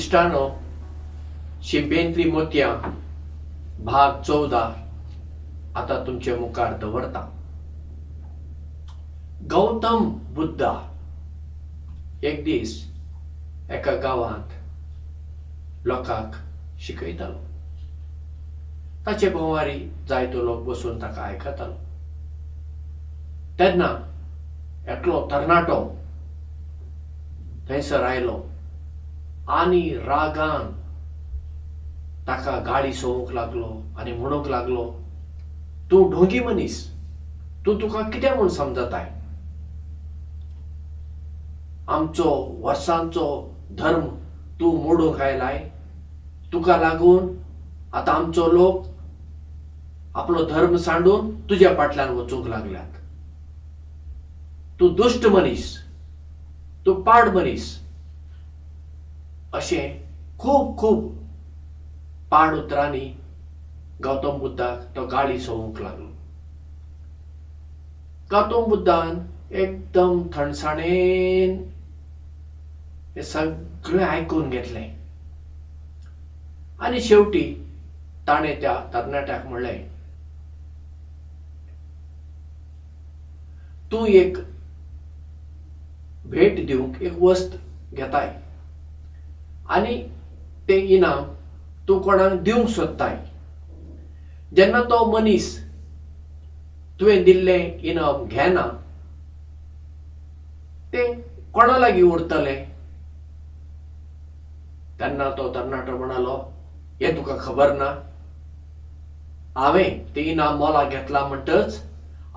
इश्टानो शिंपेंतली मोतयां भाग चौदा. आता तुमचे मुखार दवरता. गौतम बुद्धा एक दीस एका गांवांत लोकांक शिकयतालो. ताचे भोंवारी जायतो लोक बसून ताका आयकतालो. तेन्ना एकलो तरणाटो थंयसर आयलो आनी रागान ताका गाडी सोवूंक लागलो आनी म्हणूंक लागलो तूं ढोंगी मनीस तूं तुका कितें म्हूण समजताय? आमचो वर्सांचो धर्म तूं मोडूंक आयलाय तुका लागून आतां आमचो लोक आपलो धर्म सांडून तुज्या फाटल्यान वचूंक लागल्यात. तूं दुश्ट मनीस तूं पाड मनीस अशें खूब खूब पाड उतरांनी गौतम बुद्धाक तो गाळी सोवूंक लागलो. गौतम बुद्धान एकदम थंडसाणेन हे सगळें आयकून घेतलें. आनी शेवटी ताणें त्या तरणाट्याक म्हणलें तूं एक भेट दिवंक एक वस्त घेताय आनी तें इनाम तूं कोणाक दिवंक सोदताय. जेन्ना तो मनीस तुवें दिल्लें इनाम घेना तें कोणा लागीं उरतलें? तेन्ना तो तरणाटो म्हणालो हें तुका खबर ना हांवें तें इनाम मोला घेतला म्हणटच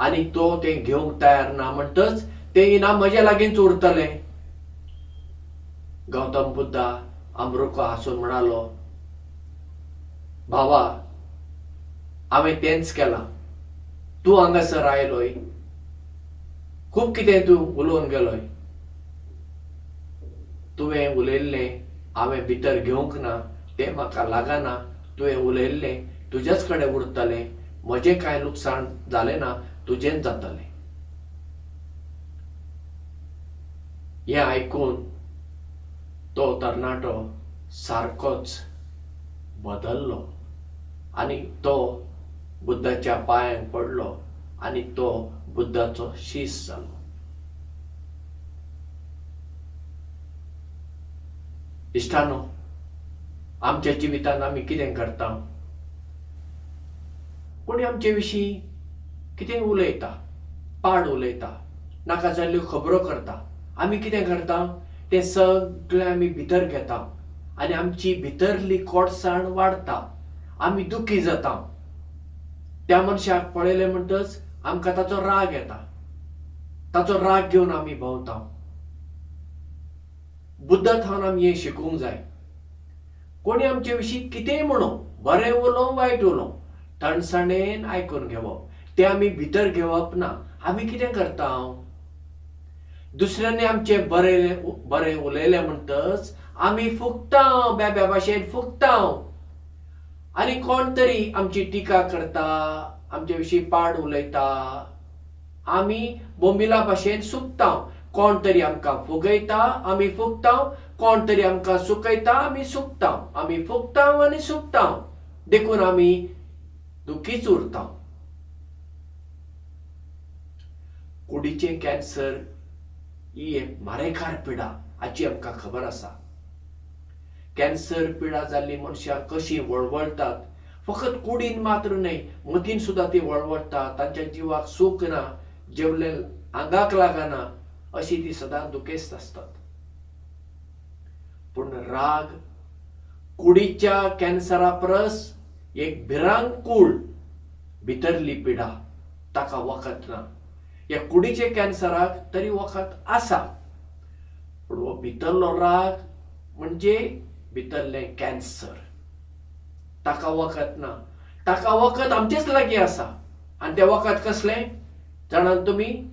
आनी तो तें घेवंक तयार ना म्हणटच तें इनाम म्हज्या लागींच उरतलें. गौतम बुद्धा अमरुको हांसून म्हणालो भावा हांवें तेंच केलां. तूं हांगासर आयलोय खूब कितें तूं उलोवन गेलोय. तुवें उलयल्लें हांवें भितर घेवंक ना तें म्हाका लागना. तुवें उलयल्लें तुजेच कडेन उरतलें. म्हजें कांय लुकसाण जालें ना तुजेंच जातलें. हें आयकून तो तरणाटो सारकोच बदल्लो आनी तो बुद्धाच्या पांयांक पडलो आनी तो बुद्धाचो शीस जालो. इश्टानो आमच्या जिवितान आमी कितें करता? कोणी आमचे विशीं कितें उलयता? पाड उलयता? नाका जाल्ल्यो खबरो करता. आमी कितें करता तें सगळें आमी भितर घेता. आनी आमची भितरली कोडसाण वाडटा आमी दुखी जाता. त्या मनशाक पळयलें म्हणटच आमकां ताचो राग येता. ताचो राग घेवन आमी भोंवता. बुद्ध थावन आमी हें शिकूंक जाय. कोणी आमचे विशीं कितेंय म्हणो बरें उलोवं वायट उलोवं थंडसाणेन आयकून घेवप. तें आमी भितर घेवप ना. आमी कितें करता दुसऱ्यांनी आमचें बरें बरें उलयलें म्हणटच आमी फुगता बेब्या भाशेन फुगता आनी कोण तरी आमची टिका करता आमचे विशीं पाड उलयता. आमी बोंबिला भाशेन सुकता कोण तरी आमकां फुगयता आमी फुगता कोण तरी आमकां सुकयता आमी सुकता आमी फुगता आनी सुकता देखून आमी दुखीच उरता. कुडीचें कॅन्सर ही एक मारेकार पिडा हाची आमकां खबर आसा. कॅन्सर पिडा जाल्ली मनशां कशीं वळवळटात फकत कुडीन मात्र न्हय मतीन सुद्दां ती वळवळटा तांच्या जिवाक सूख ना जेवले आंगाक लागना अशी ती सदां दुखेस्त असतात. पूण राग कुडीच्या कॅन्सरा परस एक भिरांकूळ भितरली पिडा ताका वखद ना ह्या कुडीचे कॅन्सराक तरी वखद आसा. पूण हो भितरलो राग म्हणजे भितरलें कॅन्सर. ताका वखद ना. ताका वखद आमचेच लागीं आसा. आनी तें वखद कसलें? जाणात तुमी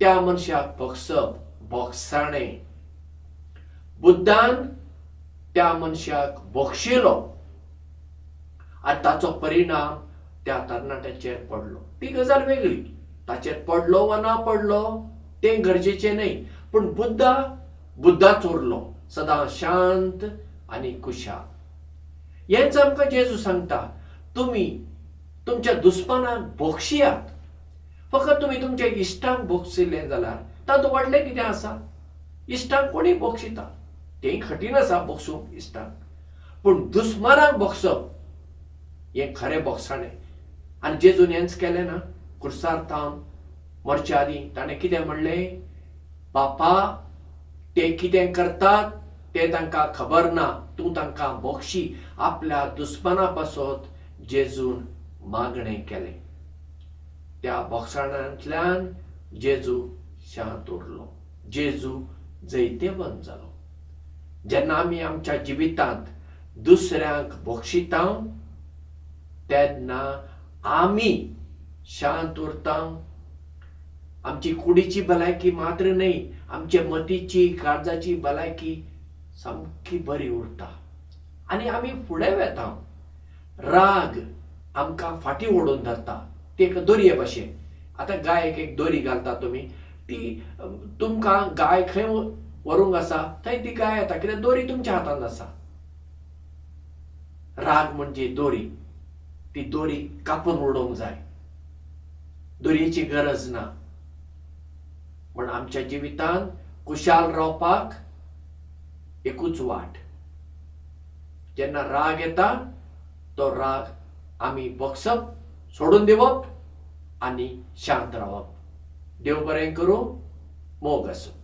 त्या मनशाक भोगसप भोगसाणें. बुद्धान त्या मनशाक भोगशिलो. आनी ताचो परिणाम त्या तरणाट्याचेर पडलो. ती गजाल वेगळी ताचेर पडलो वा ना पडलो तें गरजेचें न्हय. पूण बुद्धा बुद्धाच उरलो सदां शांत आनी कुशाल हेंच आमकां जेजू सांगता तुमी तुमच्या दुस्मानाक बोक्षियात फकत तुमी तुमच्या इश्टांक बोक्षिल्ले जाल्यार. तातूंत व्हडलें कितें आसा? इश्टांक कोणी बोक्षिता तें कठीण आसा बोक्षूंक इश्टांक पूण दुस्मानाक बोक्षप हें खरें बोगसाणें आनी जेजून हेंच केलें ना कुर्सार थावन मरच्या आदीं. ताणें कितें म्हणलें? बापा ते कितें करतात ते तांकां खबर ना. तूं तांकां बोक्षी आपल्या दुस्माना पासत जेजून मागणें केलें. त्या बोगसाणांतल्यान जेजू शांत उरलो. जेजू जैतेवंत जालो. जेन्ना आमी आमच्या जिवितांत दुसऱ्यांक बोक्षिता तेन्ना आमी शांत उरता. आमची कुडीची भलायकी मात्र न्ही आमचे मतीची काळजाची भलायकी सामकी बरी उरता. आनी आमी फुडें वेता. राग आमकां फाटीं ओडून धरता. ती एक दोरये भशेन आतां गायेक एक दोरी घालता तुमी. ती तुमकां गाय खंय व्हरूंक आसा थंय ती गाय येता. कित्याक दोरी तुमच्या हातांत आसा. राग म्हणजे दोरी. ती दोरी कापून उडोवंक जाय दोरयेची गरज ना. पण आमच्या जिवितांत कुशाल रावपाक एकूच वाट. जेन्ना राग येता तो राग आमी बोगसप सोडून दिवप आनी शांत रावप. देव बरें करूं मोग आसूं